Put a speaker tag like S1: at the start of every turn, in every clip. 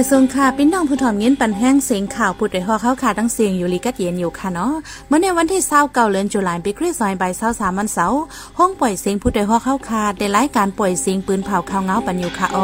S1: อยทรงค่ะปิ้นน้องผู้ถ่อมเงินปันแห้งเสียงข่าวปุดไอหอเข้าขาทั้งเสียงอยู่ลีกัดเย็นอยู่ค่ะเนาะเมื่อในวันที่เศร้าเก่าเลือนจุลายปีคริสต์ศักราชเศร้าสามวันเสาร์ห้องปล่อยเสียงผู้ใดหอเข้าขาได้ไล่การปล่อยเสียงปืนเผาข่าวเงาปันอยู่ค่ะอ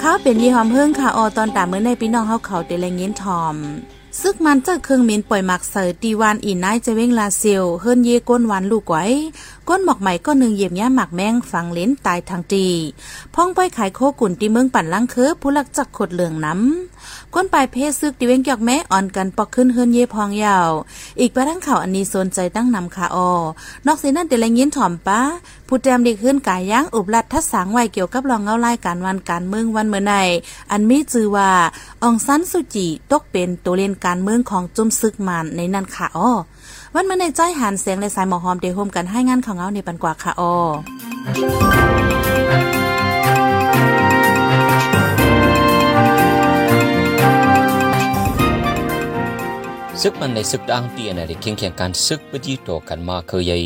S1: ข้าเป็นยี่หอมเพิ่งค่ะออตอนตามเมื่อในพี่น้องเฮาเขาเดลเงินทอม ซึกมันเจอเครื่องมินปล่อยหมักเสยตีวานอีนายจะเว้งลาเซียวเฮิรนเยก้นหวานลูกไว้ ก้นหมอกใหม่ก็หนึ่งเหยียบแย่หมักแมงฝังเลนตายทางตีพ้องไปขายโคกุ่นตีเมืองปั่นลังเคือผู้ลักจักขดเหลืองน้ำก้นปลายเพศซึกตีเว้งหยอกแม่อ่อนกันปอกขึ้นเฮิรนเยพองยาว อีกประทั้งข่าวอันนี้สนใจตั้งนำคาออนอกเสียนั่นเดลังยินถ่อมป้าผู้แจมดีขึ้นกายย่างอุบลัดทัดสางไวเกี่ยวกับรองเงาไล่การวันการเมืองวันเมื่อในอันมีจือว่าองซันสุจิตกเป็นตัวเล่นการเมืองของจุมซึกมันในนั่นค่ะอ้อ วันเมื่อในใจหันเสียงในสายหมอหอมเดโฮมกันให้งานของเงาในปันกว่าค่ะอ้
S2: อซึกมันในซึกดังเตียนในเคียงเคียงการซึกปฏิโตกันมาเคยใหญ่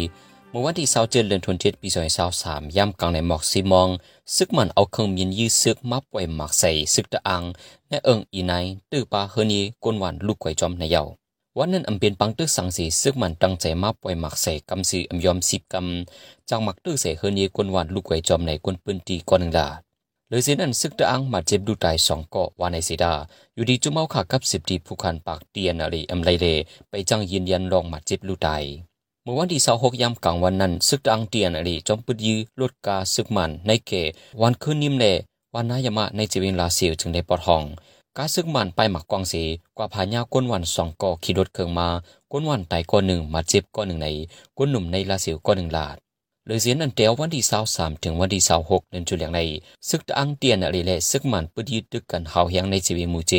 S2: เมื่อวันที่เสาเจ็ดเดือนธันวาคมปีสองพันสามย่ำกลางในหมอกซีมอง ซึกมันเอาเครื่องมินยื้อซึกมาป่วยหมักใส่ซึกตะอังในเอิงอีไนตื้อปลาเฮนีกวนวันลูกไก่จอมในเยา วันนั้นอำเป็นปังตึกสังสีซึกมันตั้งใจมาป่วยหมักใส่กำสีอำยอมสิบกำจังหมักตื้อใส่เฮนีกวนวันลูกไก่จอมในกวนปืนตีก่อนหนึ่งดาเลยเสียนั้นซึกตะอังมาเจ็บดูตายสองเกาะวานในเสดา อยู่ดีจุเมาขากับสิบทีผู้คันปากเตียนอะไรอำไรเลไปจังยืนยันลองมาเจ็บดูตายเมื่อวันที่26ยามกลางวันนั้นซึกดังเตียนอรีจอมปุดยื้อลดกาซึกมันในเกวันคืนนิ่มเลวันนายมะในจีวินลาเซียวจึงได้ปลอดห้อง กาซึกมันไปหมักกวางเสกว่าพาญาก้นวันสองก่อขี่รถเครื่องมาก้นวันไตก้อนหนึ่งมาเจ็บก้อนหนึ่งในก้นหนุ่มในลาเซียวก้อนหนึ่งลาดเลยเสียนันเตียววันที่สาสามถึงวันที่หกเดือนจุลยางในซึกดังเตียนอะไรีและซึกมันปุดยืดึกกันหาวเฮียงในจีวิมูเจ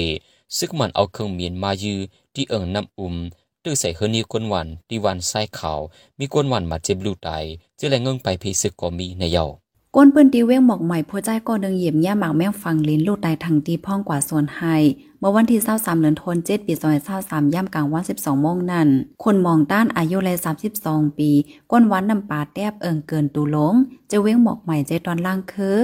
S2: ซึกมันเอาเครื่องเมียนมายื้อที่เอิงน้ำอุ่มตื้อใส่เฮนีกวนวันที่วันไส้ขาวมีกวนวันมาเจ็บลูตายเจะแลเงิงไปพีซึกก็มีในเยา
S1: ก้นปืนตีเว้งหมอกใหม่ผัวใจก็ดึงเหยียบย่หมากแม่งฟังลิ้นลูกตายทางตีพ่องกว่าส่วนไฮเมื่อวันที่เศร้าสามเดือนธันเจ็ดปีซอยเศร้าสามย่ำกลางวันสิบสองโมงนั่นคนมองด้านอายุเลยสามสิบสองปี ก้นวันน้ำปาแทบเอิงเกินตูลงจะเว้งหมอกใหม่ใจตอนล่างคือ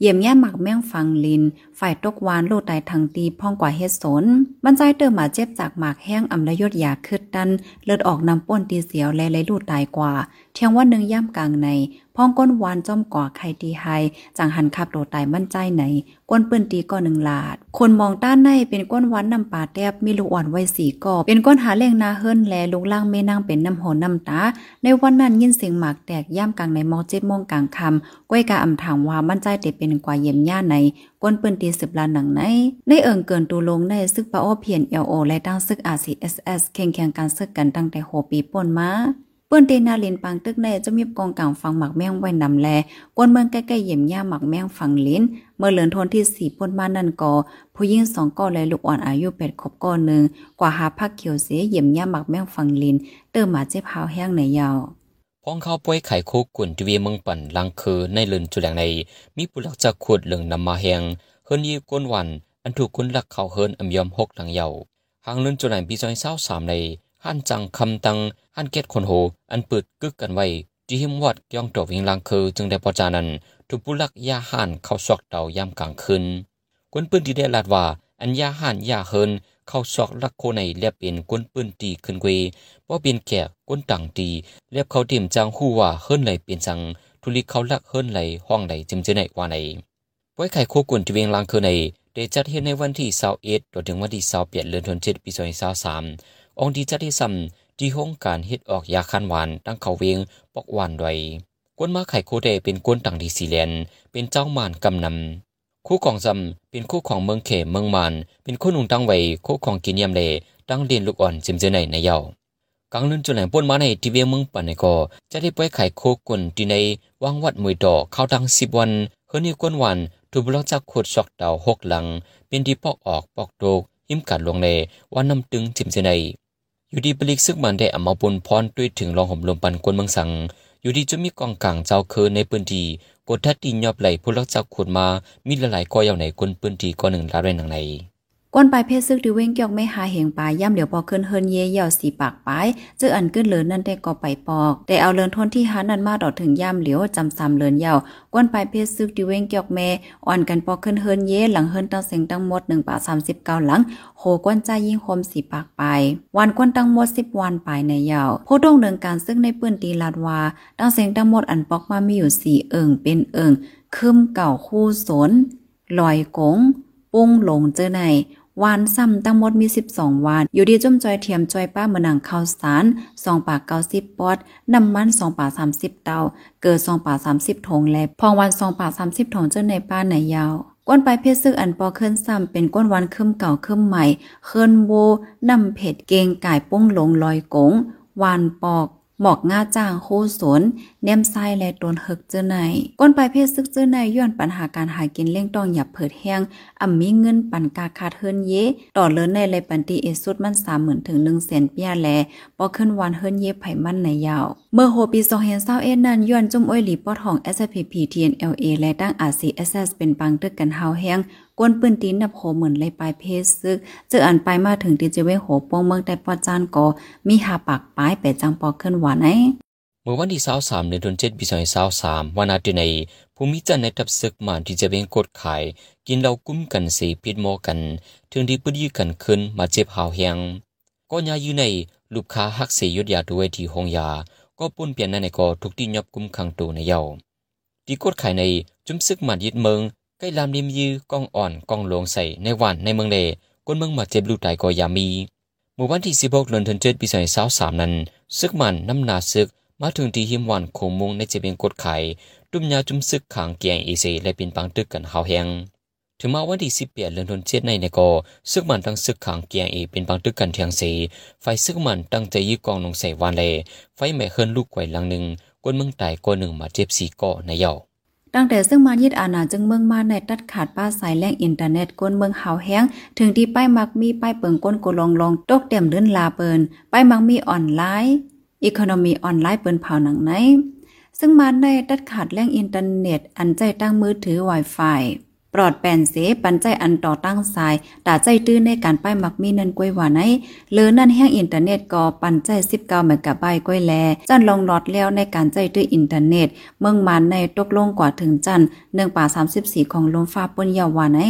S1: เยี่ยมแย่หมักแม่งฟังลิน ฝ่ายตกวานโลดไตทางตีพ่องกว่าเฮ็ดสนบรรใจเติมมาเจ็บจากหมากแห้งอำละยศยาคืดดัน เลือดออกนำป้นตีเสียวและไหลลูดตายกว่า เที่ยงวันหนึ่งย่ำกลางใน พ้องก้นวานจอมก่อไข่ตีไฮจังหันขับโดตายมั่นใจไหน ก้นปืนตีก่อหนึ่งลาด คนมองต้านในเป็นก้นวันนำป่าแทบมีลูกอ่อนไว้สี่กอบเป็นก้นหาเล่งนาเฮิรนแลลูกล่างเมนางเป็นน้ำหอนน้ำตา ในวันนั้นยินเสียงหมากแตกย่ำกลางในมอเจ็ดโมงกลางคำก้อยกาอำถามว่ามั่นใจเตเป็นกว่าเยี่ยมย่าไหนก้นปืนตีสิบลานหนังไหนในเอิงเกินตูลงในซึกปาโอเพียนเอลโอและตั้งซึกอาซีเอสเอสแข่งแข่งการซึกกันตั้งแต่โหปีป่นมา เปิ้นเตนาลินปังตึกในจะมีกองกลางฟังหมักแมงไว้นำแลกวนเมืองใกล้ๆเยี่ยมย่าหมักแมงฟังลิ้น เมื่อเหลือนทนที่สี่ปนมานั่นก่อผู้หญิงสองก่อและลูกอ่อนอายุแปดขบก่อหนึ่งกว่าหาพักเขียวเสียเยี่ยมย่าหมักแมงฟังลิ้น เติมมาเจ็บหาวแห้งในยาว
S2: พ้องเข้าป่วยไข่คุกกุ่นทีวีเมืองปั่นลังคือในเลือนจุแหลงใน มีผู้ลักจะขุดเหลืองนำมาแหงเฮิรนยีก้นวัน อันถูกคุณลักเขาเฮิรนอำยอมหกหลังเยาหางเลือนจุแหลงปีซอยเศร้าสามใน หันจังคำตังหันเกตคนโห อันเปิดกึกกันไว้จีหิมวัดย่องตวิงลังคือจึงได้พอจานั้นทุบุลักยาหันเข้าซอกเตายามกลางคืนกวนปืนที่ได้ลาดว่า อันยาหันยาเฮินเข้าซอกลักโคในเรียบเป็นกวนปืนตีขึ้นเวเพราะเป็นแก่กวนต่างตีเรียบเขาเตรียมจังหู้ว่าเฮินไหลเป็นจังทุลิเขาลักเฮินไหลห้องไหลจึงจะไหนว่าไหนป่วยไข่โคกุนที่เวียงลังคือในได้จัดเฮ็ดในวันที่21ถึงวันที่28เดือนธันวาคมปี2023 องดีจัดที่ซ้ำที่ห้องการเฮ็ดออกยาคันหวานตั้งเขาเวงปอกหวานไว้กวนมาไข่โคเดเป็นกวนต่างดีสีเลนเป็นเจ้ามานกำนำคู่ของซำเป็นคู่ของเมืองเขมเมืองมาน เป็นคู่นุงตั้งไว้คู่ของกินยำเลตั้งเรียนลูกอ่อนจิมเจในในเยากังลืนจุนแหลงป่นมาในทีเวียงเมืองปันในก็จะได้ไปไข่โคกุนที่ในวังวัดมวยดอกเข้าตั้งสิบวันเฮือนี่กวนวันถูกบล็อกจากขวดชอกดาวหกหลัง เป็นที่ปอกออกปอกโดกหิมกัดลงในวันน้ำตึงจิมเจใน อยู่ดีปลิกซึกมันได้อมาบนพรด้วยถึงรองห่มลมปันกวนเมืองสัง อยู่ดีจะมีกองกลางเจ้าคือในพื้นที่กดทัดตีนยอบไหลผู้ลักจักขุดมา มีหลายๆก้อยเอาไหนกวนพื้นที่ก้อนหนึ่งลาเรนหนังใน
S1: ก้นปลายเพศซึกดิเว้งเกี่ยวไม่หาเหงปลายย่ำเหลียวปอขึ้นเฮินเย่เหี่ยวสีปากปลายเจออันขึ้นเหลือนั่นได้ก็ไปปอก แต่เอาเลินทนที่หานันมาดอดถึงย่ำเหลียวจำซ้ำเลินเหี่ยวก้นปลายเพศซึกดิเว้งเกี่ยวแม่อ่อนกันปอขึ้นเฮินเย่หลังเฮินตั้งเสียงตั้งหมด1ปา39หลังโหก้นใจยิ่งคมสีปากปลายวันก้นตั้งหมด10วันปลายในเหยาวผู้ต้องเดินการซึ่งในปืนตีลาดวาตั้งเสียงตั้งหมดอันปอกมามีอยู่4เอิงเป็นเอิงคึมเก่าคู่สนลอยกงปุ้งหลงเจอใน วานซ้ำตั้งหมดมี 12 วาน อยู่ดีจุ่มจอยเทียมจอยป้าเมือนังข้าวสาร2ปาก90ปอดน้ำมัน2ปาก30เตา เกิด2ปาก30ถงและพองวัน2ปาก30ถงเจ้าในป้าไหนยาวก้นปลายเพชรซึกอันปอเคลื่อนซ้ำเป็นก้นวันเคึมเก่าเคึมใหม่ เคลื่อนโวนำเผ็ดเกงก่ายป้งหลงลอยกงวานปอก หมอกง่าจ้างโคสนเนมไส้และโดนเฮกเจอในก้นปลายเพศซึกเจอในย้อนปัญหาการหากินเล่งต้องหยับเผิดแห้งอ่ำมีเงินปันกาคาเฮินเย ต่อเลินในเลยปันตีเอสุดมันสามหมื่นถึงหนึ่งแสนเปียแลปอขึ้นวันเฮินเยไผมันในยาว เมื่อโฮปีสองเฮนเศร้าเอ็นนั้นย้อนจุ่มอ้อยหลีปอดของ SPP TNLA และตั้ง RCSS เป็นปังตึกกันเฮาแห้ง กวนปืนตีนนับโหเหมือนเลยปลายเพศซึกเจออันไปมาถึงดีเจเวโหปงเมืองแต่ปอจานก็มีหาปากปลายไปจังปอขึ้นหวานไอ
S2: เมื่อวันที่23เดือนเจ็ดปี2023วันอาทิตย์ในภูมิจันในทับศึกมาที่จะเป็นกดขาย กินเรากุ้มกันสีพิษโมกันถึงที่ปื้ดยื้อกันขึ้นมาเจ็บหาวเฮียงก็ยาอยู่ในลูกค้าฮักเสียยุดยาด้วยที่ห้องยา ก็ปุ่นเปลี่ยนในก็ทุกที่ยับกุ้มขังตัวในเยาที่กดขายในจุ่มซึกมายึดเมือง ใกล้ลามริมยือกองอ่อนกองหลวงใส่ในวันในเมืองเลก้นเมืองมาเจ็บลูกตายก็ยามีเมื่อวันที่16เดือนธันวาคมปี2023นั้นซึกมันน้ำนาซึกมาถึงที่หิมวันโคมุงในเจะเป็นกดไข่ดุมยาจุมซึกขางเกียงอีเซและเป็นปังตึกกันหาแหงถึงมาวันที่18เดือนธันวาคมในในก็ซึกมันตั้งซึกขางเกียงอีเป็นปังตึกกันเทียงเสไฟซึกมันตั้งใจยึดกองลงใส่วันเลไฟแม่เฮิรนลูกไกวหลังหนึ่งกวนเมืองตายก็หนึ่งมาเจ็บสีก่อในเยา
S1: ตั้งแต่ซึ่งมายึดอาณาจึงเมืองมาในตัดขาดป้าสายแรงอินเทอร์เน็ตก้นเมืองหาวแห้ง ถึงที่ป้ายมักมีป้ายเปิงก้นกุลองลองตกเต็มเลื่นลาเปินป้ายมักมีออนไลน์อีโคโนมีออนไลน์เปินเผาหนังไหนซึ่งมาในตัดขาดแรงอินเทอร์เน็ตอันใจตั้งมือถือ Wi-Fi ปลอดแปนเสปันใจอันต่อตั้งสายตาใจตื้อในการป้ายมักมีเนินกล้วยหวานไหนเลือนั่นแห้งอินเทอร์เน็ตก็ปันใจ19เหมือนกับใบกล้วยแลจันลองหลอดแล้วในการใจตื้ออินเทอร์เน็ต เมืองมันในตกลงกว่าถึงจัน1ป่า34 ของลมฟ้าปนยาววานไหน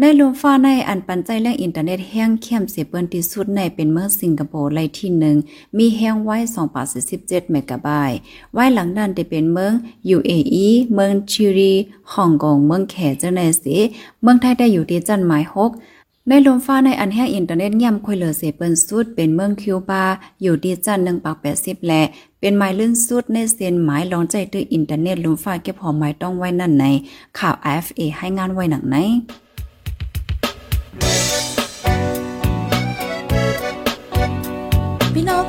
S1: ในลมฟ้าในอันปันใจแรงอินเทอร์เน็ตแห้งเข้มเสียเปิ้นที่สุดในเป็นเมืองสิงคโปร์ไลที่หนึ่งมีแห้งไว้2ปา17เมกะไบต์ไว้หลังนั้นจะเป็นเมือง UAE เมืองชิรีฮ่องกงเมืองแขเจ้าในสิเมืองไทยได้อยู่ที่จันหมาย6ในลมฟ้าในอันแห้งอินเทอร์เน็ตย่ำคุยเหลือเสเปิ้นสุดเป็นเมืองคิวบา อยู่ที่จัน1ปาก80และเป็นหมายลื่นสุดในเส้นหมายลองใจตื้ออินเทอร์เน็ตลมฟ้าเก็บหอมหมายต้องไว้นั่นในข่าว AFA ให้งานไว้หนังไหน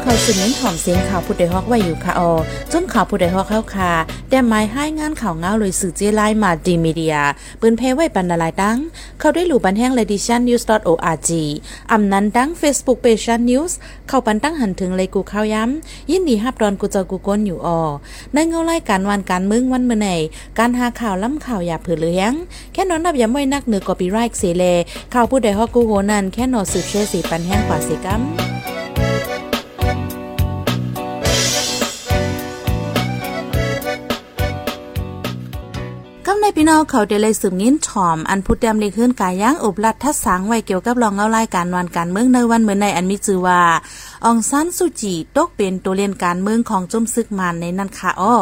S3: องเขาสืบเน้นหอมเสียงข่าวผู้ใดฮอกไว้อยู่ค่ะออจนข่าวผู้ใดฮอกเข้าค่ะแต่หมายให้งานข่าวเงาเลยสื่อเจไลมาดีมีเดียปืนเพไว้ปันนาลายดัง เขาได้หลู่บันแห้งเลดิชันนิวส์ .org อำนั้นดัง Facebook Page News เข้าปันตั้งหันถึงเลยกูข้าวย้ำยินดีฮับดอนกูเจอกูก้นอยู่ออในเงาไล่การวันการมึงวันเมื่อไหนการหาข่าวล้ำข่าวอย่าเผือเลี้ยงแค่นอนนับย้ำไว้นักเหนือกอปีไรค์เสเลข่าวผู้ใดฮอกกูโหนันแค่นอสืบเชื่อสีปันแห้งกว่าสีกัม พี่น้องเขาได้เลยสืบงิ้นถ่อม อันพุดแดมเลยขึ้นกายย่างอบลัดทัดสางไว้เกี่ยวกับรองเงาไล่การวันการเมืองในวันเหมือนในอันมีจือว่าองซันสุจิตกเป็นตัวเรียนการเมืองของจุ่มซึกมันในนันคาอ้อ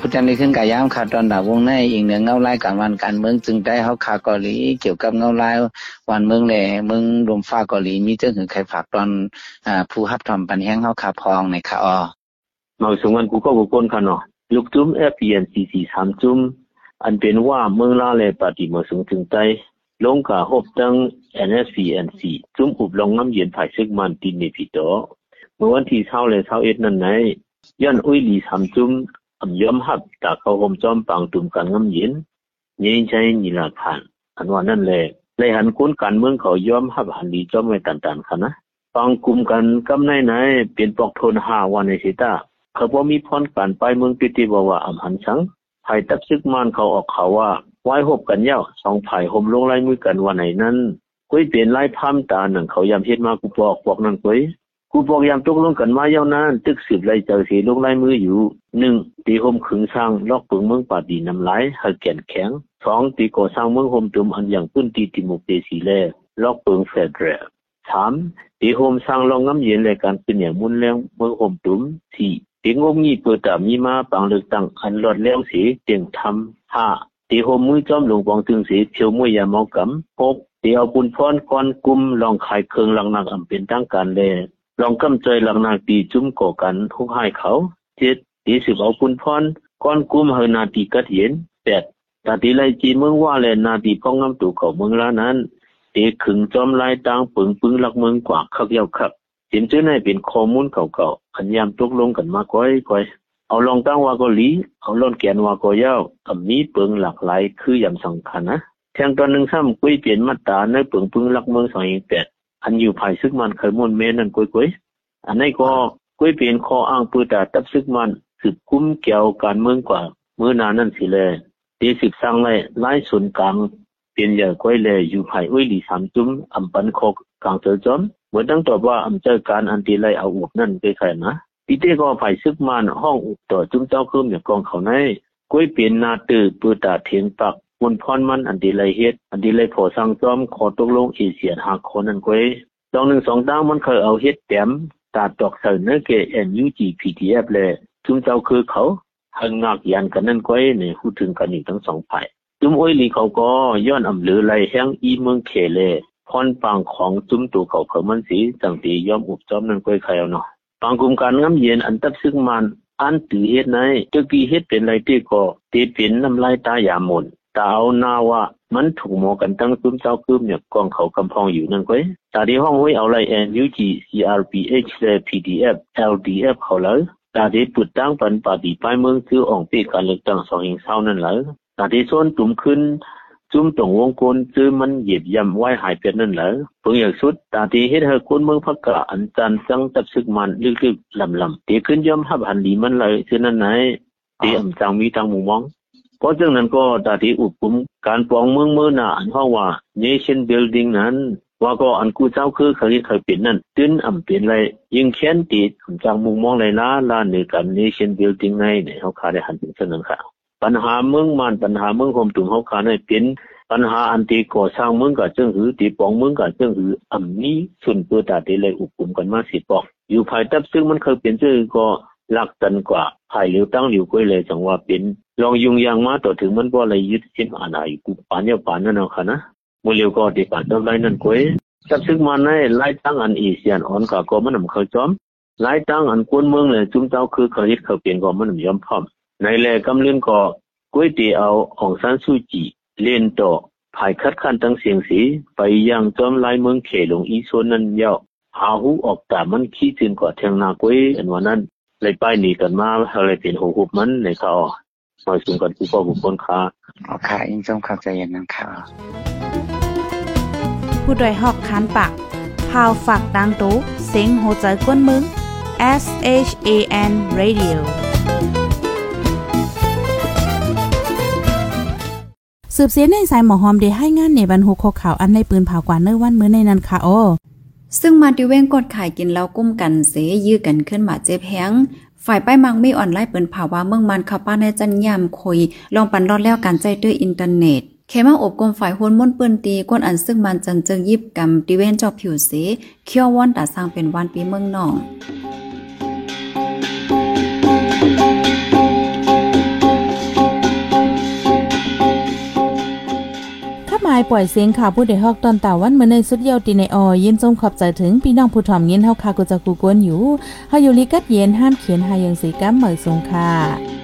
S4: พุทธันนี้ขึ้นกายามขาดตอนดาวงในอีกเหนือเงาไล่การวันการเมืองจึงได้เขาขาเกาหลีเกี่ยวกับเงาไล่วันเมืองแหล่เมืองรวมฟ้าเกาหลีมีเจ้าหือใครฝากตอนอ่าผู้ฮับทำปันแห้งเขาขาพองในขาอ๋อ
S5: หน่อยสงวันกูก็กูก้นค่ะเนาะลูกจุ้ม FPNCC สามจุ้มอันเป็นว่าเมืองลาเลปฏิมาสูงถึงใจลงกาหบตั้ง NSPNC จุ้มอุบลองน้ำเย็นผ่ายซึกมันตินในผิดตอเมื่อวันที่เช้าเลยเช้าเอ็ดนั่นไหนย้อนอุ้ยลีสามจุ้ม อำยอมหับตาเขาหมจอมปังตุ่มกันงำเย็นย็นใจนี่ละผ่านอันว่านั่นแหละเลยหันคุ้นการเมืองเขายอมหับหันดีจอมไว้ตันๆค่ะนะปังกลุ่มกันกำในไหนเปลี่ยนปอกทนหาวันในสิตาเขาบ่มีพรการไปเมืองปิติบ่ว่าอำหันสังภายตับซึกมานเขาออกเขาว่าไว้หบกันยาวสองภายห่มลงลายมือกันวันไหนนั้นกุ้ยเปลี่ยนลายพามตาหนังเขายามเฮ็ดมากูบอกบอกนั่นกุ้ย กูบอกยามตกลงกันมายาวนานตึกสืบไล่เจอสีลงลายมืออยู่1ตีห่มขึงสร้างลอกปึงเมืองป่าดีน้ำลายให้แก่นแข็ง2ตีก่อสร้างเมืองห่มตุมอันอย่างพื้นที่ติมุกเตสีแลลอกปึงเฟดเร3ตีห่มสร้างรองงำเย็นและการเป็นอย่างมุ่นแรงเมืองห่มตุม4ตีงงงีเปิดตามีมาปังเลือกตั้งอันรอดแล้วสีเตียงทำ5ตีห่มมือจอมหลวงปองตึงสีเพียวมวยยาเมากำ6ตีเอาปุนพรก้อนกุมลองขายเครื่องลังนักอำเป็นตั้งการแล ลองกำใจลังนาตีจุ้มก่อกันทุกให้เขาเจ็ดตีสิบเอาปุนพรก้อนกุมเฮนาตีกัดเห็นแปดตาตีไลจีเมืองว่าแลนาตีพ้องงำตู่เขาเมืองลานั้นเตขึงจอมลายตางปึงปึงลักเมืองกว่าคักยาวคักเห็นจื้อในเป็นข้อมูลเก่าๆอันยามตกลงกันมาก้อยก้อยเอาลองตั้งว่าก็หลีเอาล่นแกนว่าก็ยาวอำมีเปิงหลากหลายคือยามสำคัญนะแทงตอนหนึ่งซ้ำกุ้ยเปลี่ยนมาตราในปึงปึงลักเมืองสองแปด อันอยู่ภายซึกมันเคยมนเมนั่นกุ้ยกุ้ยอันนี้ก็กุ้ยเปลี่ยนข้ออ้างปืตาตับซึกมันสืบคุ้มเกี่ยวการเมืองกว่าเมื่อนานนั่นสิแลยตีสิบสร้างไล่ไล่ส่วนกลางเปลี่ยนใหญ่ก้อยแลยอยู่ภายอุ้ยหลีสามจุ้มอำปันโคกกลางเจอจอมเหมือนตั้งตอบว่าอำเจอการอันตีไล่เอาอวกนั่นไปใครนะปีเต้ก็ภายซึกมันห้องอุกต่อจุ้มเจ้าคืมอย่างกองเขาในกุ้ยเปลี่ยนนาตือปืตาเทียงปัก มนพรมันอันดีไลเฮ็ดอันดีไลพอสร้างจอมขอตกลงเอเชียหาคนนั้นก้อยตองหนึ่งสองตั้งมันเคยเอาเฮ็ดแต้มตาดอกเสนอเก NUG PDF แลยจุมเจ้าคือเขาหังงากยันกันนั่นก้อยในพูดถึงกันอีกทั้งสองฝ่ายจุมอ้อยลีเขาก็ย้อนอำเลือไลแห้งอีเมืองเคเลพรปางของจุมตัวเขาเขามันสีจังตีย่อมอุบจอมนั่นก้อยใครเอาเนาะปางกุมการง้ำเย็นอันตับซึ่งมันอันตือเฮ็ดในตึกีเฮ็ดเป็นไรที่ก็ตีเป็นน้ำลายตายามน ตาเอาหน้าว่ามันถูกหมอกันตั้งซุ้มเจ้าคืมเนี่ยกองเขากำพองอยู่นั่นก้ยตาที่ห้องห้วยเอาไร NUG CRPH และ PDF LDF เอลดีเอฟเขาเลยตาที่ปุดตั้งปันปาดีป้ายเมืองคืออ่องปีการเลือกตั้งสองเองเศร้านั่นเลยตาที่ส้นตุ่มขึ้นจุ้มตรงวงกลซื้อมันเหยียบย่ำไหวหายเป็นนั่นเลยเพิ่งอยากสุดตาทีเฮ็ดให้คนเมืองพักกะอันจันจังตับซึกมันลึกๆลำๆตีขึ้นย่อมหับหันดีมันเลยคือนั่นไหนเตีอำจังมีทางมุมมอง เพราะจังนั้นก็ตาที่อุปุมการปองเมืองเมื่อหน้าอันห้องว่า nation building นั้น ว่าก็อันกูเจ้าคือเคยเคยเป็นนั่นตื้นอ่ำเป็นไรยิ่งเขียนติดจังมุมมองเลยนะล้านในการ nation building ในเนี่ยเขาขาได้หันถึงเสนอค่ะปัญหาเมืองมันปัญหาเมืองคมตุ่มเขาขาได้เป็นปัญหาอันที่ก่อสร้างเมืองกับเจ้าหือตีปองเมืองกับเจ้าหืออ่ำนี้ส่วนเปิดตาที่เลยอุปุมกันมาสิปอกอยู่ภายใต้ซึ่งมันเคยเป็นเจ้าก็ ลักตันกว่าภายเหลียวตั้งเหลียวก้อยเลยจังว่าเป็นลองยุงยางมาต่อถึงมันบ่อะไรยึดเส้นอาณาอยู่กูปานยปานนั่นเอาค่ะนะมูเลียวก็ดีปานดอกไล่นั่นก้อยจับซึกมาในไล่ตั้งอันอีเซียนอ่อนก็ก็มันนำเขาจอมไล่ตั้งอันกวนเมืองเลยจุ่มเจ้าคือเขายึดเขาเปลี่ยนก็มันนำยอมพร้อมในแลกำเลื่อนก็ก้อยตีเอาของซันซูจีเล่นต่อภายคัดค้นตั้งเสียงสีไปยังจอมลายเมืองเขหลงอีโซนนั้นยาวหาหูออกตามันขี้จึงกว่าเทียงนาก้อยอันว่านั้น เลยป้ายหนีกันมาอะไรเป็นหูหุบมันในเขามาสูงกันผู้พ่อผู้คนค้า
S4: อ๋อค่ะยิ่งจงเข้าใจอย่างนั้นค่ะ
S3: ผู้ดยหอกคันปากพาวฝากดังตู้เสียงโหใจกวนมึง S H A N Radio สืบเสียในสายหมอหอมได้ให้งานในบรรหุโคข่าวอันในปืนเผากว่าเนื้อวันมื้อในนั้นค่ะโอ
S1: ซึ่งมาติเว้งกดขายกินแล้วกุ้มกันเสยื้อกันขึ้นมาเจ็บแฮงฝ่ายป้ายมังไม่ออนไลน์เปินภาวะเมืองมันข้าป้าในจันยามคุย ลองปันรอดแล้วการใจด้วยอินเทอร์เน็ตเคมาอบกลมฝ่ายหุ้นม้นปืนตีก้นอันซึ่งมันจันเจิงยิบกำติเว้นจอกผิวเสเคี้ยวว่อนตาสร้างเป็นวันปีเมืองนองา
S3: หมายปล่อยเสียงข่าวผู้ใดฮอกตอนตาวันเมื่อในสุดเยาวตีในออยินจงขอบใจถึงพี่น้องผู้ถ่อมเยินเฮาคากุจักกูกวนอยู่เฮาอยู่ลิกัดเย็นห้ามเขียนหายังสีกัมเหมยสงค่ะ